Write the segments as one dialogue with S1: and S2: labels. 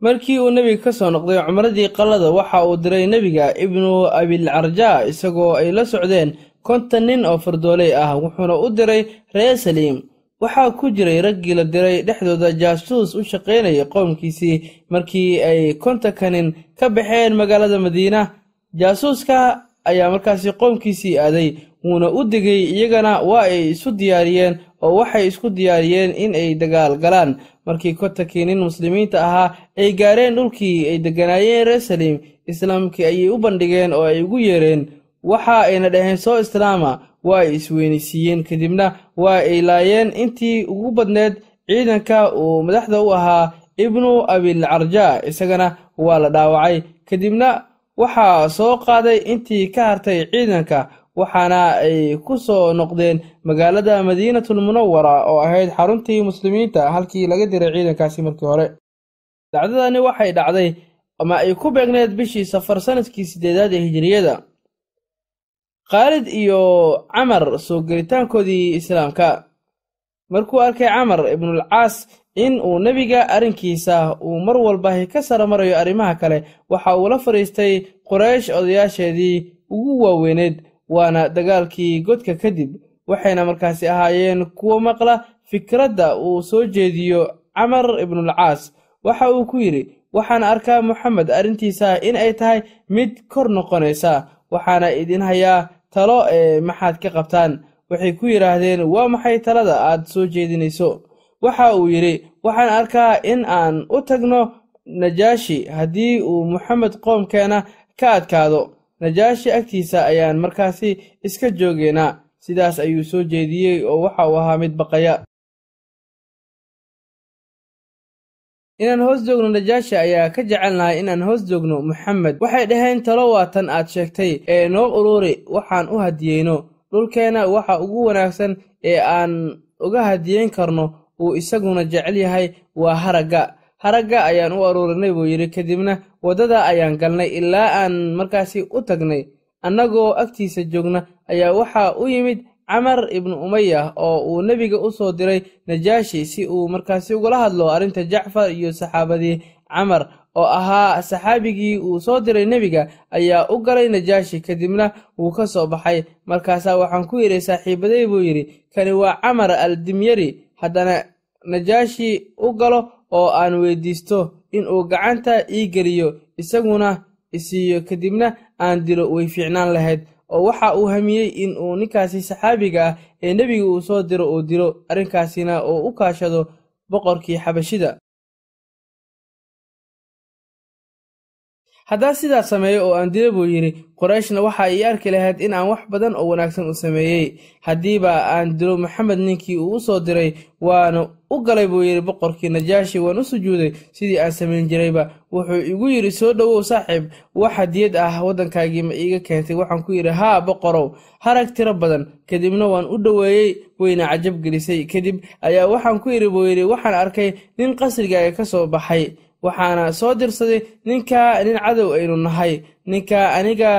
S1: markii uu nebiga ka soo noqday cumradii qallada waxa uu diray nebiga ibnu abilcarjaa isagoo ay la socdeen konton nin oo fardooley ah wuxuuna u diray reer saliim. Waxaa ku jiray raggii la diray dhexdooda jaasuus u shaqaynayay qowmkiisii markii ay kontonka nin ka baxeen magaalada madiina. Jaasuuska ayaa markaasi qowmkiisii aaday wuuna u digay iyagana waa ay isu diyaariyeen oo waxay isku diyaariyeen in ay dagaal galaan. Markii kontonkii nin muslimiinta ahaa ay gaareen dhulkii ay degganaayeen reer islaamkii ayay u bandhigeen oo ay ugu yeereen. Waxa ayna dhaheen soo islaama waa ay isweynaysiiyeen kadibna waa ay laayeen intii ugu badneed ciidanka uu madaxda u ahaa ibnu abilcarjaa isagana waa la dhaawacay. Kadibna waxaa soo qaaday intii ka hartay ciidanka waxaana ay ku soo noqdeen magaalada madiinatul munawara oo ahayd xaruntii muslimiinta halkii laga diray ciidankaasi markii hore. Dhacdadani waxay dhacday ama ay ku beegneed bishii safar sannadkii siddeedaad ee hijiriyada khaalid iyo camar soo gelitaankoodii islaamka. Markuu arkay camar ibnulcaas in uu nebiga arrinkiisa uu mar walba ka sara marayo arrimaha kale waxa uu la fadhiistay quraysh odayaasheedii ugu waaweyneed waana dagaalkii godka kadib waxayna markaasi ahaayeen kuwo maqla fikradda uu soo jeediyo camar ibnulcaas waxa uu ku yidhi waxaan arkaa moxamed arrintiisa in ay tahay mid kor noqonaysa waxaana idin hayaa talo ee maxaad ka qabtaan. Waxay ku yidhaahdeen waa maxay talada aad soo jeedinayso? Waxa uu yidhi waxaan arkaa in aan u tagno najaashi haddii uu moxamed qoomkeena ka adkaado najaashi agtiisa ayaan markaasi iska joogeynaa sidaas ayuu soo jeediyey oo waxa uu ahaa mid baqaya. Inaan hoos joogno najaashi ayaa ka jecelnahay inaan hoos joogno moxamed waxay dhaheen talo waa tan aad sheegtay ee noo ururi waxaan u hadiyeyno. Dhulkeenna waxa ugu wanaagsan ee aan uga hadiyeyn karno uu isaguna jecel yahay waa haragga haragga ayaan u aruurinay buu yidhi. Kadibna waddada ayaan galnay ilaa aan markaasi u tagnay. Annagoo agtiisa joogna ayaa waxaa u yimid camar ibnu umaya oo uu nebiga u soo diray najaashi si uu markaasi ugala hadlo arrinta jacfar iyo saxaabadii camar. Oo ahaa saxaabigii uu soo diray nebiga ayaa u galay najaashi. Kadibna wuu ka soo baxay. Markaasaa waxaan ku yidhi saaxiibaday buu yidhi. Kani waa camar al dimyari haddana najaashi u galo oo aan weydiisto inuu gacanta ii geliyo isaguna isiiyo kadibna aan dilo way fiicnaan lahayd oo waxa uu hamiyey in uu ninkaasi saxaabiga ah ee nebiga uu soo diro uu dilo arrinkaasina oo u kaashado boqorkii xabashida haddaa sidaa sameeyo oo aan dilo buu yidhi qorayshna waxa ii arki lahayd in aan wax badan oo wanaagsan u sameeyey. Haddiiba aan dilo maxamed ninkii uu u soo diray waana u galay buu yidhi boqorkii najaashi waan u sujuuday sidii aan samayn jirayba. Wuxuu igu yidhi soo dhowow saaxiib wax hadiyad ah waddankaagii ma iiga keentay. Waxaan ku yidhi haa boqorow harag tiro badan kadibna waan u dhoweeyey wayna cajab gelisay. Kadib ayaa waxaan ku yidhi buu yidhi waxaan arkay nin qasrigaaga ka soo baxay waxaana soo dirsaday ninka nin cadow aynu nahay. Ninka aniga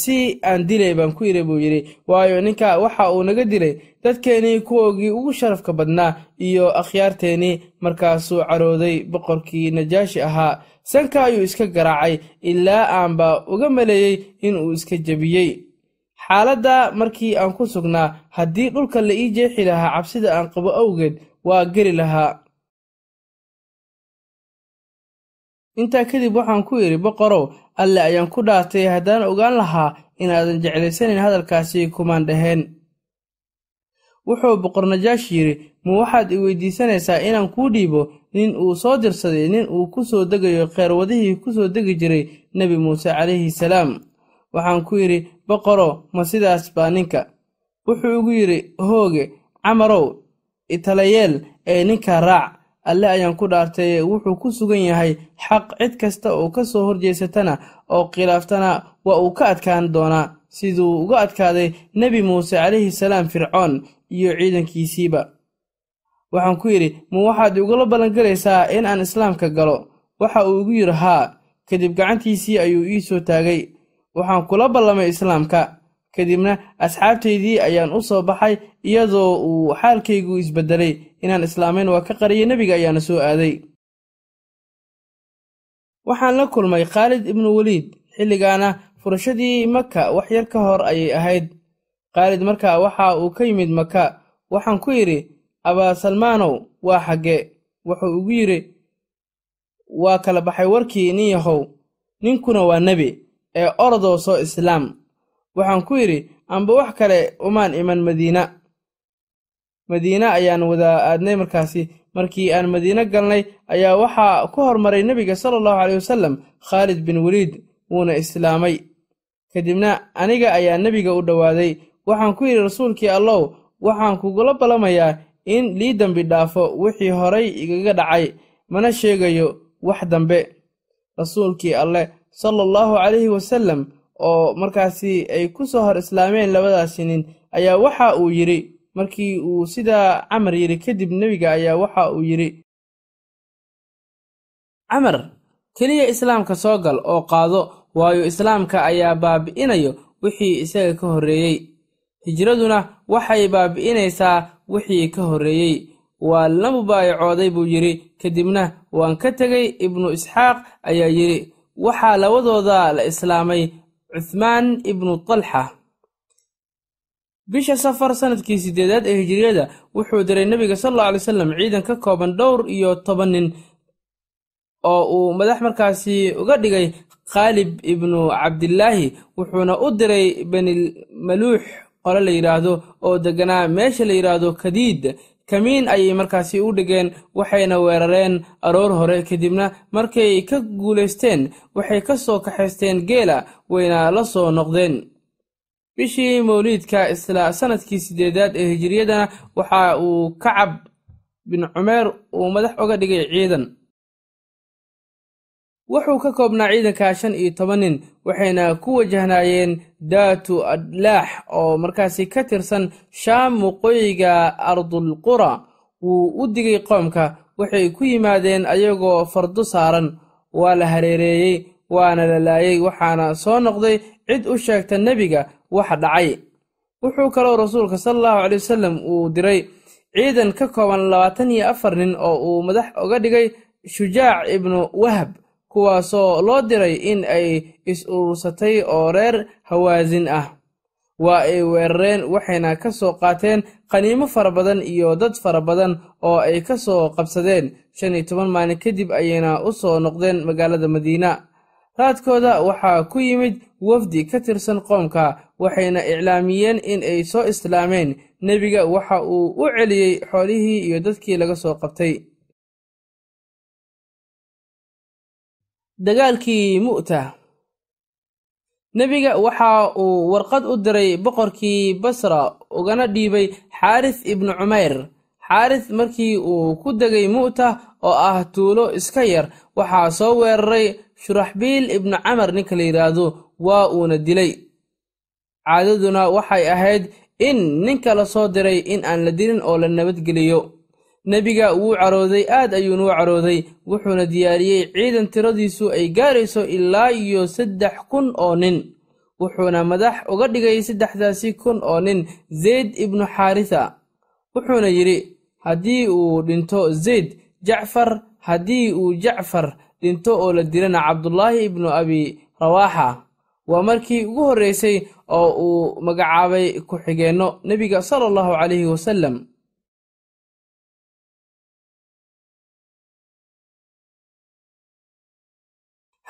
S1: si aan dilay baan ku yidhi buu yidhi waayo ninka waxa uu naga dilay. Dadkeenii kuwoogii ugu sharafka badnaa iyo akhyaarteennii markaasuu carooday boqorkii najaashi ahaa. Sanka ayuu iska garaacay ilaa aanba uga maleeyey inuu iska jebiyey. Xaaladda markii aan ku sugnaa haddii dhulka la ii jeexi lahaa cabsida aan qabo awgeed waa geli lahaa intaa kadib waxaan ku yidhi boqorow alle ayaan ku dhaartay haddaan ogaan lahaa inaadan jeclaysanayn hadalkaasi kumaan dhaheen. Wuxuu boqor najaash yidhi ma waxaad i weydiisanaysaa inaan kuu dhiibo nin uu soo dirsaday nin uu ku soo degayo kheyrwadihii ku soo degi jiray nebi muuse calayhi salaam? Waxaan ku yidhi boqorow ma sidaas baa ninka. Wuxuu igu yidhi hooge camarow italayeel ee ninka raac alle ayaan ku dhaartay wuxuu ku sugan yahay xaq cid kasta oo ka soo horjeesatana oo khilaaftana waa uu ka adkaan doonaa siduu uga adkaaday nebi muuse calayhi salaam fircoon iyo ciidankiisiiba. Waxaan ku yidhi ma waxaad igula ballangelaysaa in aan islaamka galo? Waxa uu igu yidhi haa. Kadib gacantiisii ayuu ii soo taagay. Waxaan kula ballamay islaamka. Kadibna asxaabtaydii ayaan u soo baxay iyadoo uu xaalkaygu isbeddelay inaan islaamayn waa ka qariyay nebiga ayaana soo aaday. Waxaan la kulmay khaalid ibnu weliid xilligaana furashadii maka wax yar ka hor ayay ahayd. Khaalid markaa waxa uu ka yimid maka waxaan ku yidhi abaasalmaanow waa xagge. Wuxuu igu yidhi waa kala baxay warkii nin yahow ninkuna waa nebi ee orodoo soo islaam. Waxaan ku yidhi amba wax kale umaan iman madiina madiine ayaan wada aadnay markaasi. Markii aan madiine galnay ayaa waxaa ku hormaray nebiga sala allahu caleyh wasallam khaalid bin weliid wuuna islaamay. Kadibna aniga ayaa nebiga u dhowaaday waxaan ku yidhi rasuulkii allow waxaan kugula ballamayaa in lii dembi dhaafo wixii horay igaga dhacay. Mana sheegayo wax dambe. Rasuulkii alleh sala allahu calayhi wasallam oo markaasi ay ku soo hor islaameen labadaasi nin ayaa waxa uu yidhi markii uu sidaa camar yidhi kadib nebiga ayaa waxa uu yidhi camar keliya islaamka soo gal oo qaado waayo islaamka ayaa baabi'inayo wixii isaga ka horreeyey. Hijraduna waxay baabi'inaysaa wixii ka horreeyey. Waa la mubaayacooday buu yidhi kadibna waan ka tegey ibnu isxaaq ayaa yidhi waxaa labadooda la islaamay cuthmaan ibnu talxa bisha safar sannadkii siddeedaad ee hijiriyada wuxuu diray nebiga sal alla alay salam ciidan ka kooban dhowr iyo toban nin oo uu madax markaasi uga dhigay khaalib ibnu cabdilaahi wuxuuna u diray benilmaluux qole la yidhaahdo oo degganaa meesha la yidhaahdo kadiid. Kamiin ayay markaasi u dhigeen waxayna weerareen aroor hore kadibna markay ka guulaysteen waxay ka soo kaxaysteen geela wayna la soo noqdeen bishii mawliidka isla sannadkii siddeedaad ee hijiriyadana waxa uu kacab bin cumeer uu madax uga dhigay ciidan. Wuxuu ka koobnaa ciidanka shan iyo toban nin waxayna ku wajahnaayeen daatu adlaax oo markaasi ka tirsan shaam waqooyiga ardulqura wuu u digay qoomka waxay ku yimaadeen ayagoo fardo saaran waa la hareereeyey waana la laayay waxaana soo noqday cid u sheegta nebiga waxa dhacay. Wuxuu kaloo rasuulka sala allahu caley wasalam uu diray ciidan ka kooban labaatan iyo afar nin oo uu madax uga dhigay shujaac ibnu wahab kuwaasoo loo diray in ay is-urursatay oo reer hawaasin ah. Waa ay weerareen waxayna ka soo qaateen qaniimo fara badan iyo dad fara badan oo ay ka soo qabsadeen. Shan iyo toban maalin kadib ayayna u soo noqdeen magaalada madiina raadkooda waxaa ku yimid wafdi ka tirsan qoomka waxayna iclaamiyeen in ay soo islaameen. Nebiga waxa uu u celiyey xoolihii iyo dadkii laga soo qabtay. Dagaalkii mu'ta. Nebiga waxa uu warqad u diray boqorkii basra ugana dhiibay xaaris ibnu cumayr. Xaaris markii uu ku degay mu'ta oo ah tuulo iska yar waxaa soo weeraray shuraxbiil ibnu camar ninka la yidhaahdo waa uuna dilay. Caadaduna waxay ahayd in ninka la soo diray in aan la dilin oo la nabadgeliyo. Nebiga wuu carooday aad ayuuna u carooday. Wuxuuna diyaariyey ciidan tiradiisu ay gaarayso ilaa iyo saddex kun oo nin. Wuxuuna madax uga dhigay saddexdaasi kun oo nin zayd ibnu xaarisa. Wuxuuna yidhi haddii uu dhinto zayd jacfar haddii uu jacfar dhinto oo la dilana cabdulaahi ibnu abi rawaaxa. Waa markii ugu horreysay oo uu magacaabay ku-xigeenno nebiga sala allahu calayhi wasalam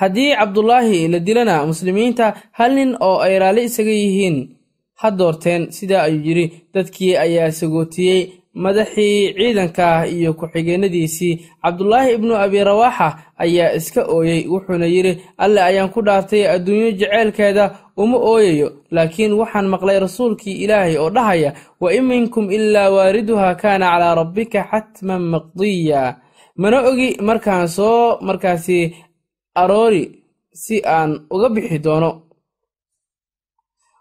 S1: haddii cabdulaahi la dilana muslimiinta hal nin oo ay raalli isaga yihiin ha doorteen sidaa ayuu yidhi dadkii ayaa sagootiyey madaxii ciidanka iyo ku-xigeennadiisii cabdulaahi ibnu abi rawaaxa ayaa iska ooyey wuxuuna yidhi alle ayaan ku dhaartay adduunyo jeceylkeeda uma ooyayo laakiin waxaan maqlay rasuulkii ilaahay oo dhahaya wa in minkum ilaa waariduha kaana calaa rabbika xatman maqdiya. Mana ogi markaan soo markaasi aroori si aan uga bixi doono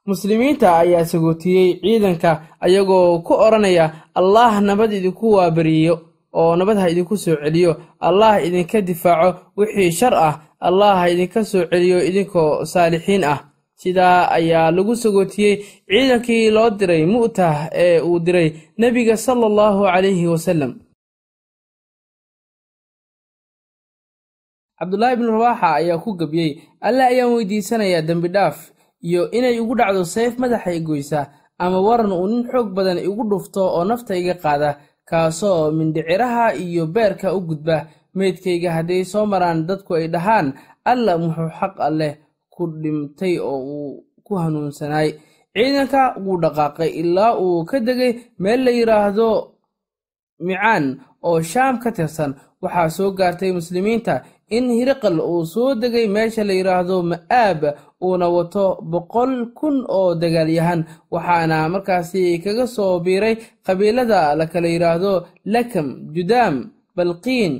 S1: muslimiinta ayaa sagootiyey ciidanka ayagoo ku odhanaya allaah nabad idinku waabariyo oo nabad ha idinku soo celiyo. Allaah idinka difaaco wixii shar ah. Allaah ha idinka soo celiyo idinkoo saalixiin ah. Sidaa ayaa lagu sagootiyey ciidankii loo diray mu'tah ee uu diray nebiga sala allahu calayhi wasalam cabdulaahi ibnu rawaaxa ayaa ku gebiyey alle ayaan weydiisanayaa dembi dhaaf iyo inay igu dhacdo sayf madaxa i goysa ama waran uu nin xoog badan igu dhufto oo nafta iga qaada kaasoo mindhiciraha iyo beerka u gudba. Meydkayga hadday soo maraan dadku ay dhahaan alla muxuu xaq alleh ku dhimtay oo uu ku hanuunsanaay. Ciidanka wuu dhaqaaqay ilaa uu ka degay meel la yidhaahdo micaan oo shaam ka tirsan. Waxaa soo gaartay muslimiinta in hiriqal uu soo degay meesha la yidhaahdo ma'aab uuna wato boqol kun oo dagaalyahan waxaana markaasi kaga soo biiray qabiilada la kala yidhaahdo lakam judaam balqiin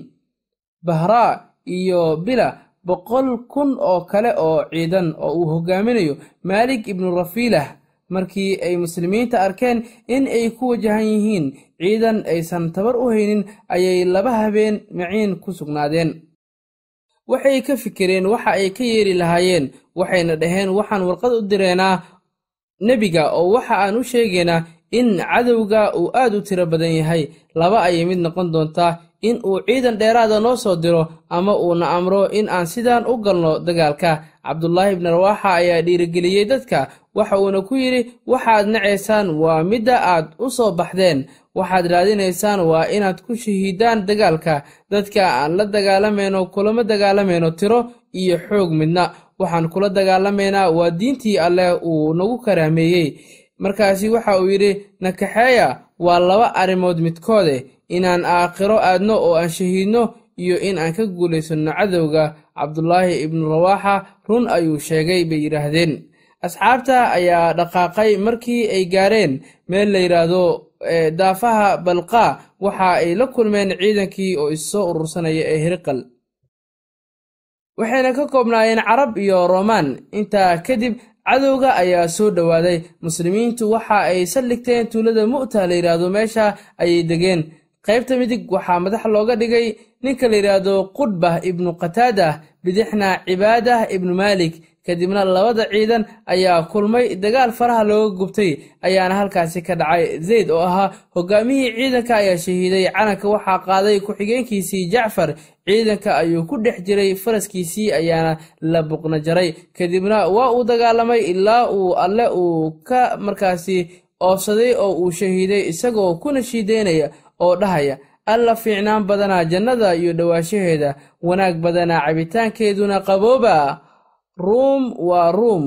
S1: bahraa iyo bila boqol kun oo kale oo ciidan oo uu hogaaminayo maalik ibnu rafiilah markii ay muslimiinta arkeen in ay ku wajahan yihiin ciidan aysan tabar u haynin ayay laba habeen maciin ku sugnaadeen waxay ka fikireen waxa ay ka yeeri lahaayeen waxayna dhaheen waxaan warqad u direenaa nebiga oo waxa aan u sheegaynaa in cadowga uu aad u tiro badan yahay. Laba ayay mid noqon doontaa in uu ciidan dheeraada noo soo diro ama uuna amro in aan sidaan u galno dagaalka. Cabdulaahi ibni rawaaxa ayaa dhiirigeliyey dadka waxa uuna ku yidhi waxaad nacaysaan waa midda aad u soo baxdeen. Waxaad raadinaysaan waa inaad ku shahiidaan dagaalka. Dadka aan la dagaalamayno kulama dagaalamayno tiro iyo xoog midna. Waxaan kula dagaalamaynaa waa diintii alleh uu nagu karaameeyey. Markaasi waxa uu yidhi nakaxeeya waa laba arrimood midkoode. Inaan aakhiro aadno oo aan shahiidno iyo in aan ka guulaysanno cadowga cabdulaahi ibnu rawaaxa run ayuu sheegay bay yidhaahdeen asxaabta ayaa dhaqaaqay markii ay gaareen meel la yidhaahdo daafaha balqaa waxa ay la kulmeen ciidankii oo issoo urursanaya ee hiriqal waxayna ka koobnaayeen carab iyo romaan intaa kadib cadowga ayaa soo dhowaaday muslimiintu waxa ay saldhigteen tuulada mu'ta la yidhaahdo meesha ayay degeen. Qaybta midig waxaa madax looga dhigay ninka la yidhaahdo qudbah ibnu qataadah bidixna cibaadah ibnu maalik kadibna labada ciidan ayaa kulmay. Dagaal faraha looga gubtay ayaana halkaasi ka dhacay. Zayd oo ahaa hogaamihii ciidanka ayaa shahiiday calanka waxaa qaaday ku-xigeenkiisii jacfar. Ciidanka ayuu ku dhex jiray faraskiisii ayaana la buqna jaray. Kadibna waa uu dagaalamay ilaa uu alle uu ka markaasi oofsaday oo uu shahiiday isagoo kuna shiideynaya oo dhahaya alla fiicnaan badanaa jannada iyo dhowaashaheeda wanaag badanaa cabitaankeeduna qabooba ruum waa ruum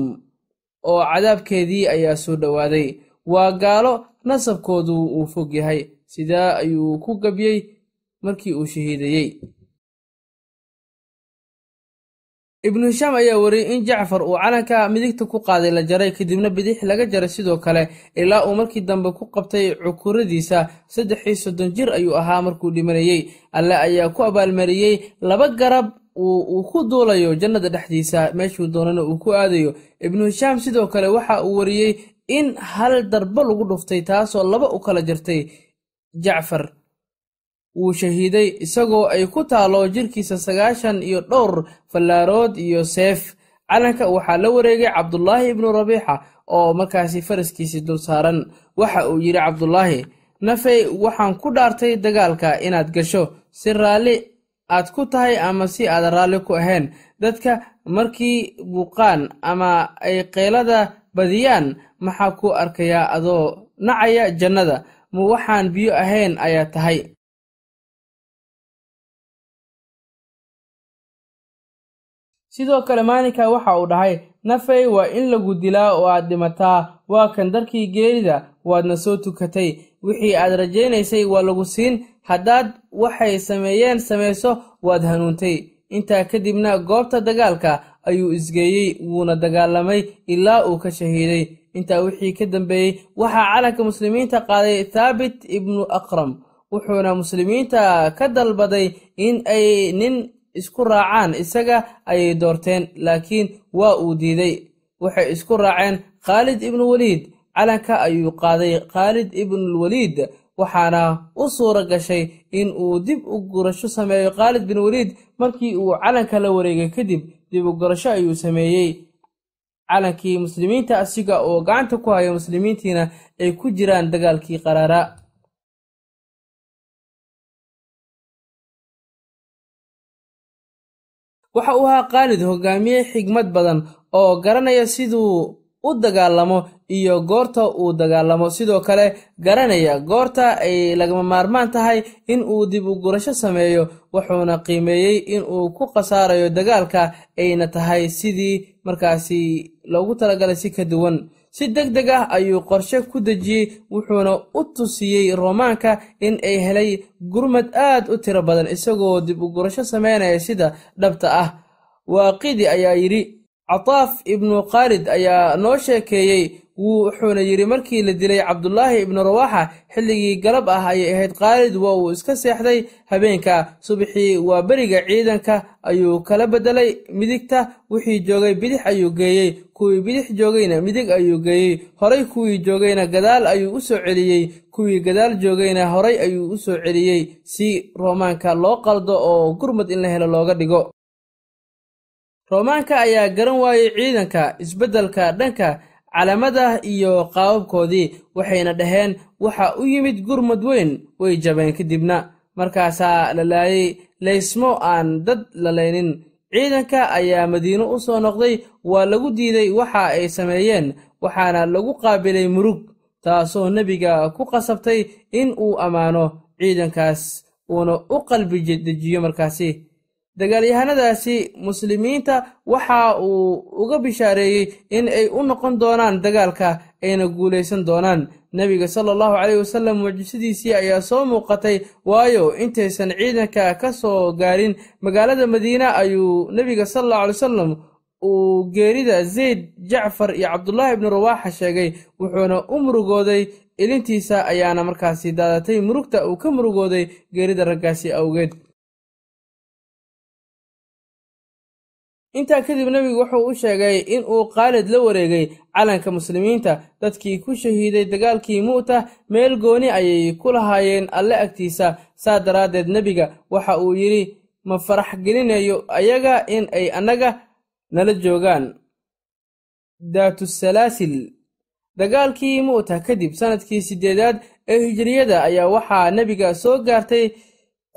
S1: oo cadaabkeedii ayaa soo dhowaaday waa gaalo nasabkoodu uu fog yahay. Sidaa ayuu ku gabyey markii uu shahiidayey ibnu hishaam ayaa wariyey in jacfar uu calanka midigta ku qaaday la jaray kadibna bidix laga jaray sidoo kale ilaa uu markii dambe ku qabtay cukuradiisa. Saddex iyo soddon jir ayuu ahaa markuu dhimanayey alle ayaa ku abaalmariyey laba garab uu ku duulayo jannada dhexdiisa meeshuu doonana uu ku aadayo. Ibnu hishaam sidoo kale waxa uu wariyey in hal darbo lagu dhuftay taasoo laba u kala jirtay jacfar wuu shahiiday isagoo ay ku taalo jirkiisa sagaashan iyo dhowr fallaarood iyo seef. Calanka waxaa la wareegay cabdulaahi ibnu rabiixa oo markaasi faraskiisii dul saaran. Waxa uu yidhi cabdulaahi nafey waxaan ku dhaartay dagaalka inaad gasho. Si raalli aad ku tahay ama si aad raalli ku ahayn. Dadka markii buuqaan ama ay qeylada badiyaan maxaa ku arkayaa adoo nacaya jannada. Ma waxaan biyo ahayn ayaa tahay. Sidoo kale maalinka waxa uu dhahay nafey waa in lagu dilaa oo aad dhimataa waa kan darkii geerida waadna soo tukatay. Wixii aad rajaynaysay waa lagu siin. Haddaad waxay sameeyeen samayso waad hanuuntay. Intaa kadibna goobta dagaalka ayuu isgeeyey wuuna dagaalamay ilaa uu ka shahiiday. Intaa wixii ka dambeeyey waxaa calanka muslimiinta qaaday thaabit ibnu aqram wuxuuna muslimiinta ka dalbaday in ay nin isku raacaan isaga ayay doorteen laakiin waa uu diiday. Waxay isku raaceen khaalid ibnu weliid calanka ayuu qaaday. Khaalid ibnulweliid waxaana u suura gashay in uu dib u gurasho sameeyo. Khaalid bin weliid markii uu calanka la wareegay kadib dib u gurasho ayuu sameeyey. Calankii muslimiinta asiga oo gacanta ku haya muslimiintiina ay ku jiraan dagaalkii qaraara. Waxa uu ahaa khaalid hogaamiye xigmad badan oo garanaya siduu u dagaalamo iyo goorta uu dagaalamo. Sidoo kale garanaya goorta ay lagama maarmaan tahay in uu dib u gurasho sameeyo wuxuuna qiimeeyey in uu ku khasaarayo dagaalka ayna tahay sidii markaasi loogu talagalay si ka duwan. Si deg deg ah ayuu qorshe ku dejiyey wuxuuna u tusiyey roomaanka in ay helay gurmad aad u tiro badan isagoo dib u gurasho sameynaya sida dhabta ah. Waaqidi ayaa yidhi cataaf ibnu khaalid ayaa noo sheekeeyey wuxuuna yidhi markii la dilay cabdulaahi ibnu rawaaxa xilligii galab ah ayay ahayd khaalid waa uu iska seexday habeenka subaxii waa beriga ciidanka ayuu kala beddelay midigta wixii joogay bidix ayuu geeyey kuwii bidix joogayna midig ayuu geeyey horay kuwii joogayna gadaal ayuu u soo celiyey kuwii gadaal joogayna horay ayuu u soo celiyey si roomaanka loo qaldo oo gurmad in la helo looga dhigo roomaanka ayaa garan waayey ciidanka isbeddelka dhanka calamada iyo qaababkoodii waxayna dhaheen waxa u yimid gurmad weyn way jabeen kadibna markaasaa la laayay laysmo aan dad lalaynin ciidanka ayaa madiino u soo noqday waa lagu diiday waxa ay sameeyeen waxaana lagu qaabilay murug taasoo nebiga ku qasabtay in uu ammaano. Ciidankaas uuna u qalbi dejiyo markaasi dagaalyahanadaasi muslimiinta waxa uu uga bishaareeyey in ay u noqon doonaan dagaalka ayna guulaysan doonaan. Nebiga sala allahu caleyhi wasallam mucjisadiisii ayaa soo muuqatay waayo intaysan ciidanka ka soo gaarin magaalada madiina ayuu nebiga sala allahu alay wasalam uu geerida zayd jacfar iyo cabdulaahi ibnu rawaaxa sheegay wuxuuna u murugooday ilintiisa ayaana markaasi daadatay murugta uu ka murugooday geerida raggaasi awgeed intaa kadib nebigu wuxuu u sheegay in uu khaalid la wareegay calanka muslimiinta. Dadkii ku shahiiday dagaalkii mu'ta meel gooni ayay ku lahaayeen alle agtiisa. Saa daraaddeed nebiga waxa uu yidhi ma farax gelinayo ayaga in ay annaga nala joogaan. Daatussalaasil dagaalkii mu'ta kadib sannadkii siddeedaad ee hijiriyada ayaa waxaa nebiga soo gaartay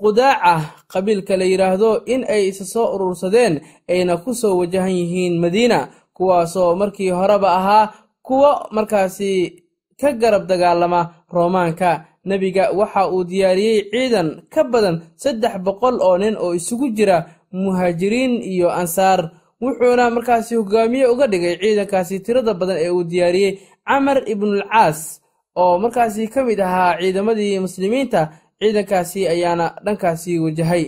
S1: qudaaca qabiilka la yidhaahdo in ay isa soo urursadeen ayna ku soo wajahan yihiin madiina kuwaasoo markii horeba ahaa kuwo markaasi ka garab dagaalama roomaanka. Nebiga waxa uu diyaariyey ciidan ka badan saddex boqol oo nin oo isugu jira muhaajiriin iyo ansaar. Wuxuuna markaasi hogaamiye uga dhigay ciidankaasi tirada badan ee uu diyaariyey camar ibnulcaas oo markaasi ka mid ahaa ciidamadii muslimiinta ciidankaasi ayaana dhankaasi wajahay.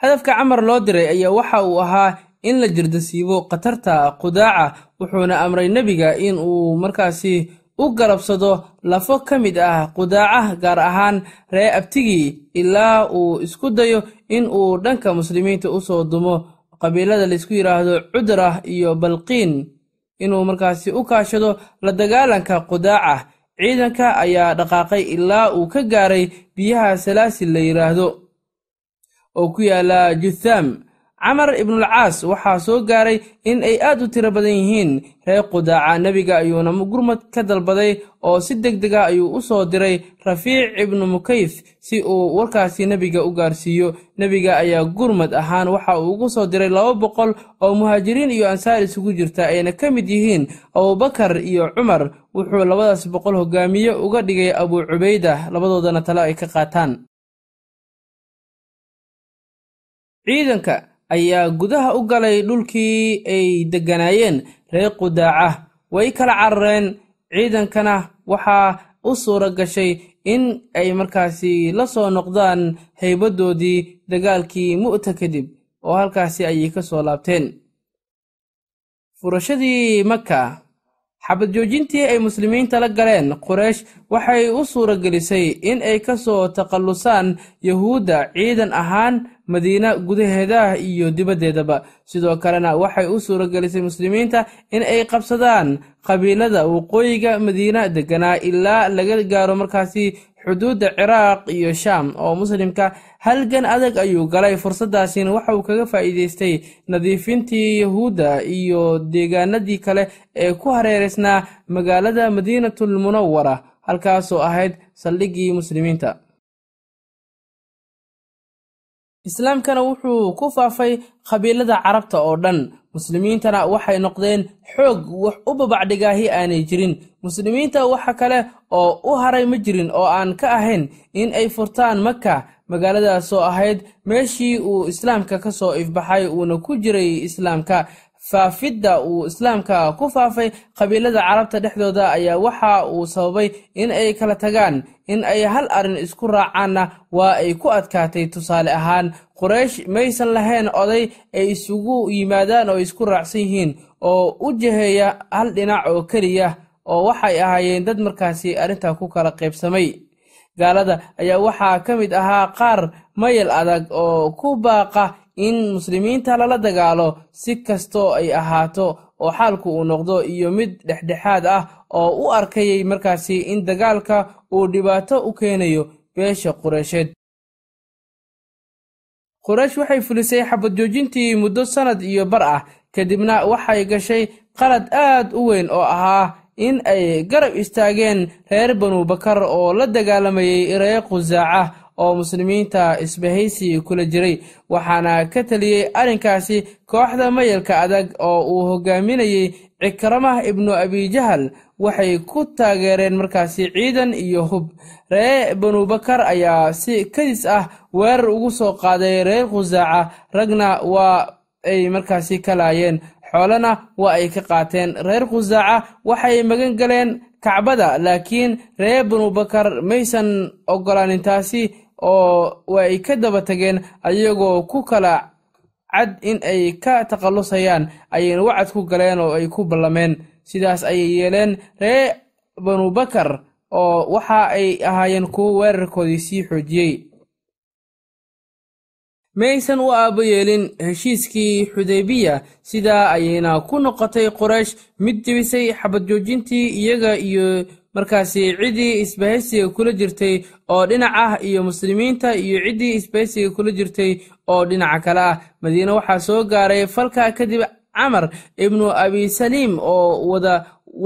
S1: Hadafka camar loo diray ayaa waxa uu ahaa in la jirdasiibo khatarta qudaaca wuxuuna amray nebiga in uu markaasi u galabsado lafo ka mid ah qudaaca gaar ahaan ree abtigii ilaa uu isku dayo in uu dhanka muslimiinta u soo dumo. Qabiilada laysku yidhaahdo cudrah iyo balqiin inuu markaasi u kaashado la dagaalanka qudaaca ciidanka ayaa dhaqaaqay ilaa uu ka gaaray biyaha salaasil la yidhaahdo oo ku yaalla juthaam camar ibnulcaas waxaa soo gaaray in ay aad u tiro badan yihiin reer qudaaca nebiga ayuuna gurmad ka dalbaday oo si deg deg ah ayuu u soo diray rafiic ibnu mukayf si uu warkaasi nebiga u gaarsiiyo. Nebiga ayaa gurmad ahaan waxa uu ugu soo diray laba boqol oo muhaajiriin iyo ansaar isugu jirta ayna ka mid yihiin abubakar iyo cumar. Wuxuu labadaas boqol hogaamiye uga dhigay abuu cubayda labadoodana tale ay ka qaataan ayaa gudaha u galay dhulkii ay degganaayeen reer qudaaca. Way kala carareen ciidankana waxaa u suura gashay in ay markaasi la soo noqdaan haybaddoodii dagaalkii mu'ta kadib oo halkaasi ayay ka soo laabteen. Furashadii maka xabad joojintii ay muslimiinta la galeen quraysh waxay u suura gelisay in ay ka soo takhallusaan yahuudda ciidan ahaan madiina gudaheeda iyo dibaddeedaba sidoo kalena waxay u suura gelisay muslimiinta in ay qabsadaan qabiilada waqooyiga madiina degganaa ilaa laga gaaro markaasi xuduudda ciraaq iyo shaam oo muslimka halgan adag ayuu galay. Fursaddaasina waxa uu kaga faa'iidaystay nadiifintii yahuudda iyo deegaanadii kale ee ku hareeraysnaa magaalada madiinatul munawara halkaasoo ahayd saldhiggii muslimiinta. Islaamkana wuxuu ku faafay qabiilada carabta oo dhan. Muslimiintana waxay noqdeen xoog wax u babacdhigaahi aanay jirin. Muslimiinta waxa kale oo u haray ma jirin oo aan ka ahayn in ay furtaan maka magaaladaasoo ahayd meeshii uu islaamka ka soo ifbaxay uuna ku jiray islaamka faafidda uu islaamka ku faafay qabiilada carabta dhexdooda ayaa waxa uu sababay in ay kala tagaan in ay hal arrin isku raacaanna waa ay ku adkaatay tusaale ahaan quraysh maysan lahayn oday ay isugu yimaadaan oo isku raacsan yihiin oo u jaheeya hal dhinac oo keliya oo waxay ahaayeen dad markaasi arrintaa ku kala qaybsamay. Gaalada ayaa waxaa ka mid ahaa qaar mayal adag oo ku baaqa in muslimiinta lala dagaalo si kastoo ay ahaato oo xaalku uu noqdo iyo mid dhexdhexaad ah oo u arkayay markaasi in dagaalka uu dhibaato u keenayo beesha qureysheed quraysh waxay fulisay xabad joojintii muddo sannad iyo bar ah kadibna waxay gashay qalad aad u weyn oo ahaa in ay garab istaageen reer banu bakar oo la dagaalamayay reer khusaaca oo muslimiinta isbahaysi kula jiray. Waxaana ka taliyey arrinkaasi kooxda mayalka adag oo uu hogaaminayey cikramah ibnu abijahal waxay ku taageereen markaasi ciidan iyo hub. Ree banubakar ayaa si kadis ah weerar ugu soo qaaday reer khusaaca ragna waa ay markaasi ka laayeen. Xoolana waa ay ka qaateen. Reer khusaaca waxay magan galeen kacbada laakiin reer banubakar maysan ogolaanin oo way ka daba tageen ayagoo ku kala cad in ay ka takhallusayaan ayayna wacad ku galeen oo ay ku ballameen. Sidaas ayay yeeleen ree banubakar oo waxa ay ahaayeen kuwo weerarkoodii sii xoojiyey. Maysan u aabo yeelin heshiiskii xudaybiya sidaa ayayna ku noqotay qoraysh mid jebisay xabad joojintii iyaga iyo markaasi ciddii isbahaysiga kula jirtay oo dhinac ah iyo muslimiinta iyo ciddii isbahaysiga kula jirtay oo dhinaca kale ah. Madiine waxaa soo gaaray falka kadib camar ibnu abisaliim oo wada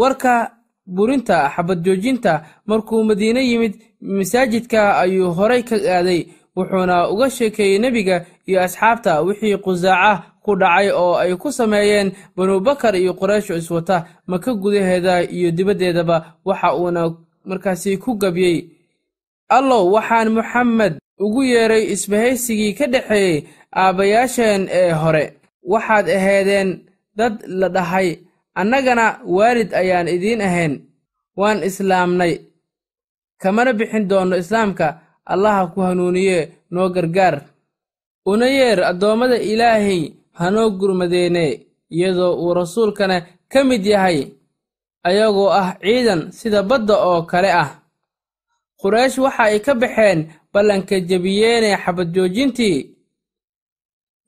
S1: warka burinta xabad joojinta markuu madiine yimid masaajidka ayuu horay ka aaday wuxuuna uga sheekeeyey nebiga iyo asxaabta wixii qusaaca ku dhacay oo ay ku sameeyeen banubakar iyo quraysh iswata maka gudaheeda iyo dibaddeedaba waxa uuna markaasi ku gabyey allow waxaan muxamed ugu yeeray isbahaysigii ka dhexeeyey aabbayaasheen ee hore. Waxaad ahaydeen dad la dhahay annagana waalid ayaan idiin ahayn. Waan islaamnay kamana bixin doonno islaamka. Allaha ku hanuuniye noo gargaar. Una yeer addoommada ilaahay hanoo gurmadeene iyadoo uu rasuulkana ka mid yahay ayagoo ah ciidan sida badda oo kale ah. Quraysh waxa ay ka baxeen ballanka jebiyeene xabad joojintii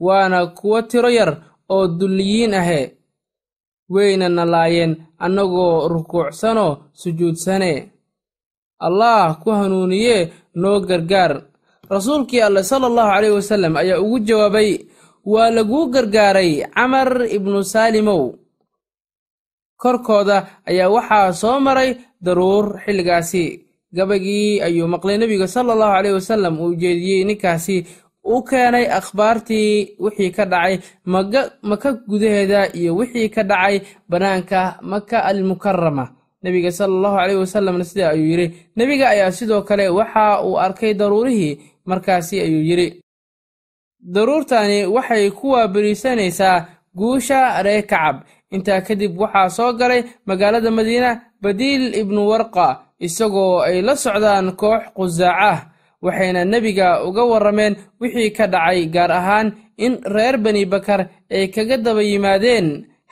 S1: waana kuwo tiro yar oo dulliyiin ahe wayna na laayeen annagoo rukuucsanoo sujuudsane. Allah ku hanuuniye noo gargaar. Rasuulkii alleh sala allahu caleyh wasallam ayaa ugu jawaabay waa laguu gargaaray camar ibnu saalimow. Korkooda ayaa waxaa soo maray daruur xilligaasi. Gabagii ayuu maqlay nebiga sala allahu caleyh wasallam uu jeediyey ninkaasi. U keenay akhbaartii wixii ka dhacay maka gudaheeda iyo wixii ka dhacay bannaanka maka almukarama nebiga sala allahu caleyh wasalamna sidaa ayuu yidhi? Nebiga ayaa sidoo kale waxa uu arkay daruurihii markaasi ayuu yidhi daruurtani waxay ku waabariisanaysaa guusha ree kacab. Intaa kadib waxaa soo galay magaalada madiina badiil ibnu warqa isagoo ay la socdaan koox qusaac waxayna nebiga uga warrameen wixii ka dhacay gaar ahaan in reer bani bakar ay kaga daba yimaadeen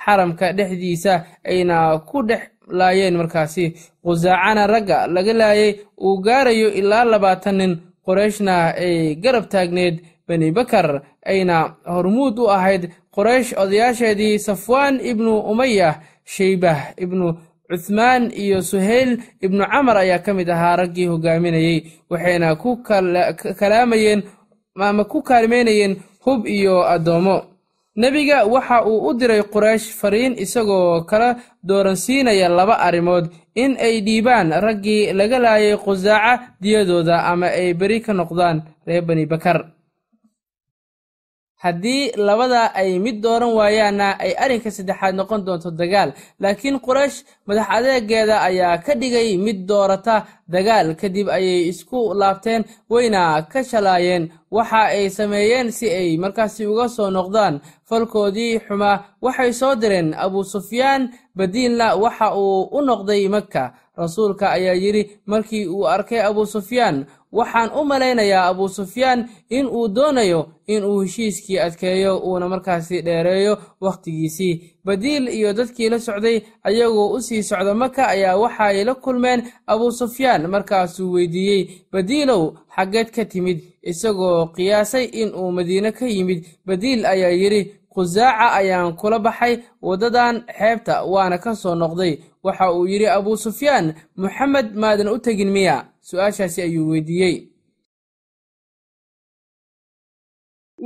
S1: xaramka dhexdiisa ayna ku dhex laayeen markaasi. Qusaacana ragga laga laayay uu gaarayo ilaa labaatan nin qorayshna ay garab taagneed bani bakar ayna hormuud u ahayd qoraysh odayaasheedii safwaan ibnu umaya shaybah ibnu cuthmaan iyo suhayl ibnu camar ayaa ka mid ahaa raggii hogaaminayey waxayna ku kalaamayeen ama ku kaalmeynayeen hub iyo addoommo. Nebiga waxa uu u diray quraysh fariin isagoo kala dooransiinaya laba arrimood. In ay dhiibaan raggii laga laayay qusaaca diyadooda ama ay beri ka noqdaan reer bani bakar haddii labada ay mid dooran waayaanna ay arrinka saddexaad noqon doonto dagaal laakiin quraysh madax adeegeeda ayaa ka dhigay mid doorata dagaal. Kadib ayay isku laabteen wayna ka shalaayeen waxa ay sameeyeen si ay markaasi uga soo noqdaan. Falkoodii xumaa waxay soo direen abu sufyaan badiilna waxa uu u noqday maka rasuulka ayaa yidhi markii uu arkay abu sufyaan waxaan u malaynayaa abu sufyaan in uu doonayo in uu heshiiskii adkeeyo uuna markaasi dheereeyo wakhtigiisii badiil iyo dadkii la socday ayagoo u sii socda maka ayaa waxay la kulmeen abu sufyaan markaasuu weydiiyey. Badiilow xaggeed ka timid isagoo qiyaasay in uu madiine ka yimid. Badiil ayaa yidhi khusaaca ayaan kula baxay waddadan xeebta waana ka soo noqday. Waxa uu yidhi abu sufyaan moxamed maadan u tegin miya? Su'aashaasi ayuu weydiiyey.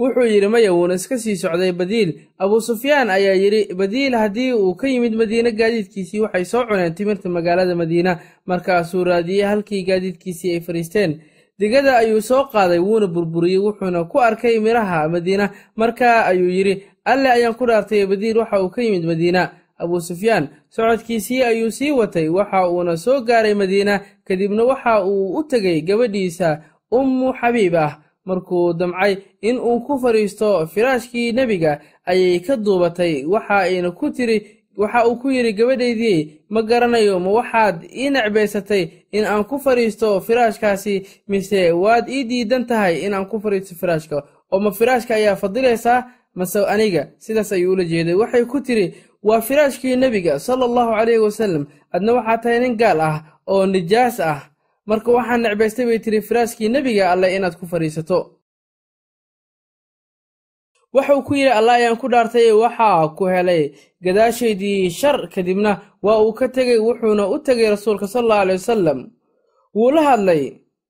S1: Wuxuu yidhi maya wuuna iska sii socday badiil. Abu sufyaan ayaa yidhi badiil haddii uu ka yimid madiine gaadiidkiisii waxay soo cuneen timirta magaalada madiina. Markaasuu raadiyey halkii gaadiidkiisii ay fadhiisteen digada ayuu soo qaaday wuuna burburiyey wuxuuna ku arkay midhaha madiina. Markaa ayuu yidhi alle ayaan ku dhaartay badiil waxa uu ka yimid madiina. Abu sufyaan socodkiisii ayuu sii watay waxa uuna soo gaaray madiina kadibna waxa uu u tegey gabadhiisa ummu xabiib ah markuu damcay in uu ku fadhiisto firaashkii nebiga ayay ka duubatay. Waxa ayna ku tiri waxa uu ku yidhi gabadhaydii ma garanayo ma waxaad ii necbaysatay in aan ku fadhiisto firaashkaasi mise waad ii diidan tahay in aan ku fadhiisto firaashka? oo ma firaashka ayaa fadilaysaa mase aniga sidaas ayuu ula jeeday. Waxay ku tiri waa firaashkii nebiga sala allahu calayhi wasalam adna waxaa tahay nin gaal ah oo nijaas ah. Marka waxaan necbaystay bay tiri firaashkii nebiga alleh inaad ku fadhiisato waxuu ku yidhi allah ayaan ku dhaartay waxaa ku helay gadaashaydii shar kadibna waa uu ka tegey wuxuuna u tegay rasuulka sal allahu aley wasalam wuu la hadlay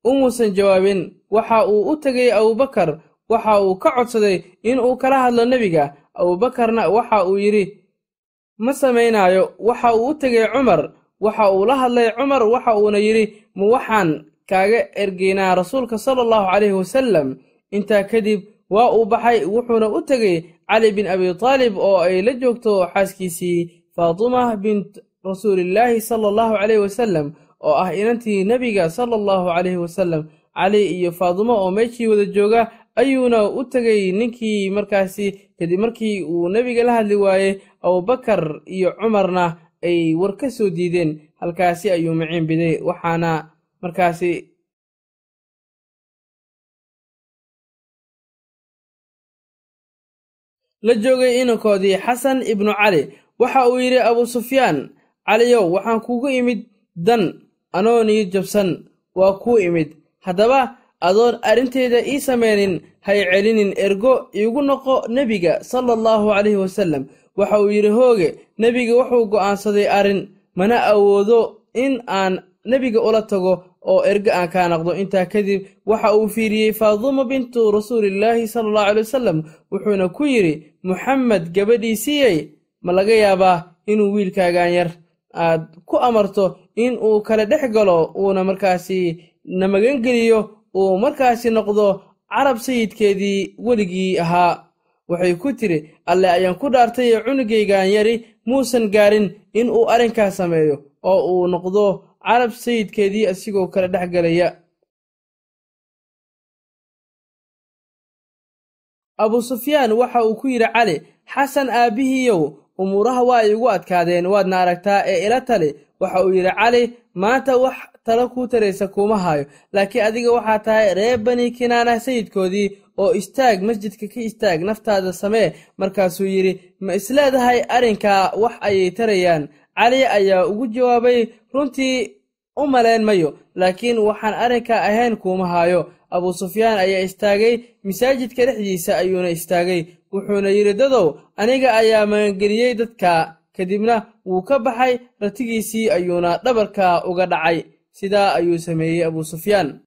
S1: umuusan jawaabin. Waxa uu u tegey abubakar waxa uu ka codsaday in uu kala hadlo nebiga. Abuubakarna waxa uu yidhi ma samaynaayo. Waxa uu u tegey cumar waxa uu la hadlay cumar waxa uuna yidhi ma waxaan kaaga ergeynaa rasuulka sala allahu calayhi wasalam intaa kadib waa uu baxay wuxuuna u tegey cali bin abi taalib oo ay la joogto xaaskiisii faatima bint rasuulillaahi sala allahu calayhi wasalam oo ah inantii nebiga sala allahu calayhi wasalam cali iyo faatimo oo meeshii wada jooga ayuuna u tegey ninkii markaasi kadib markii uu nebiga la hadli waayey abubakar iyo cumarna ay war ka soo diideen. Halkaasi ayuu maciin biday waxaana markaasi la joogay inankoodii xasan ibnu cali. Waxa uu yidhi abu sufyaan caliyow waxaan kugu imid dan anoo jabsan waa kuu imid. Haddaba adoon arrinteeda ii samaynin hay celinin ergo iigu noqo nebiga sala allahu calayhi wasalam waxa uu yidhi hooge nebiga wuxuu go'aansaday arrin mana awoodo in aan nebiga ula tago oo ergo aan kaa naqdo. Intaa kadib waxa uu fiiriyey faaduma bintu rasuulillaahi sala allahu caley wasalam wuxuuna ku yidhi muxamed gabadhiisiiyey ma laga yaabaa inuu wiilkaagan yar. Aad ku amarto in uu kala dhex galo uuna markaasi na magangeliyo uu markaasi noqdo carab sayidkeedii weligii ahaa. Waxay ku tidhi alle ayaan ku dhaartay cunugaygan yari muusan gaarin in uu arrinkaas sameeyo oo uu noqdo carab sayidkeedii asigoo kala dhex abu sufyaan waxa uu ku yidhi cali xasan aabbihiiyow umuuraha waa igu adkaadeen waadna aragtaa ee ila tali. Waxa uu yidhi cali maanta wax talo kuu taraysa kuuma hayo laakiin adiga waxaa tahay reer bani kinaana sayidkoodii oo istaag masjidka ka istaag naftaada samee. Markaasuu yidhi ma isleedahay arrinkaa wax ayay tarayaan cali ayaa ugu jawaabay runtii u malayn mayo laakiin waxaan arrinkaa ahayn kuuma hayo abu sufyaan ayaa istaagay masaajidka dhexdiisa ayuuna istaagay. Wuxuuna yidhi dadow aniga ayaa magangeliyey dadka kadibna wuu ka baxay ratigiisii ayuuna dhabarka uga dhacay. Sidaa ayuu sameeyey abu sufyaan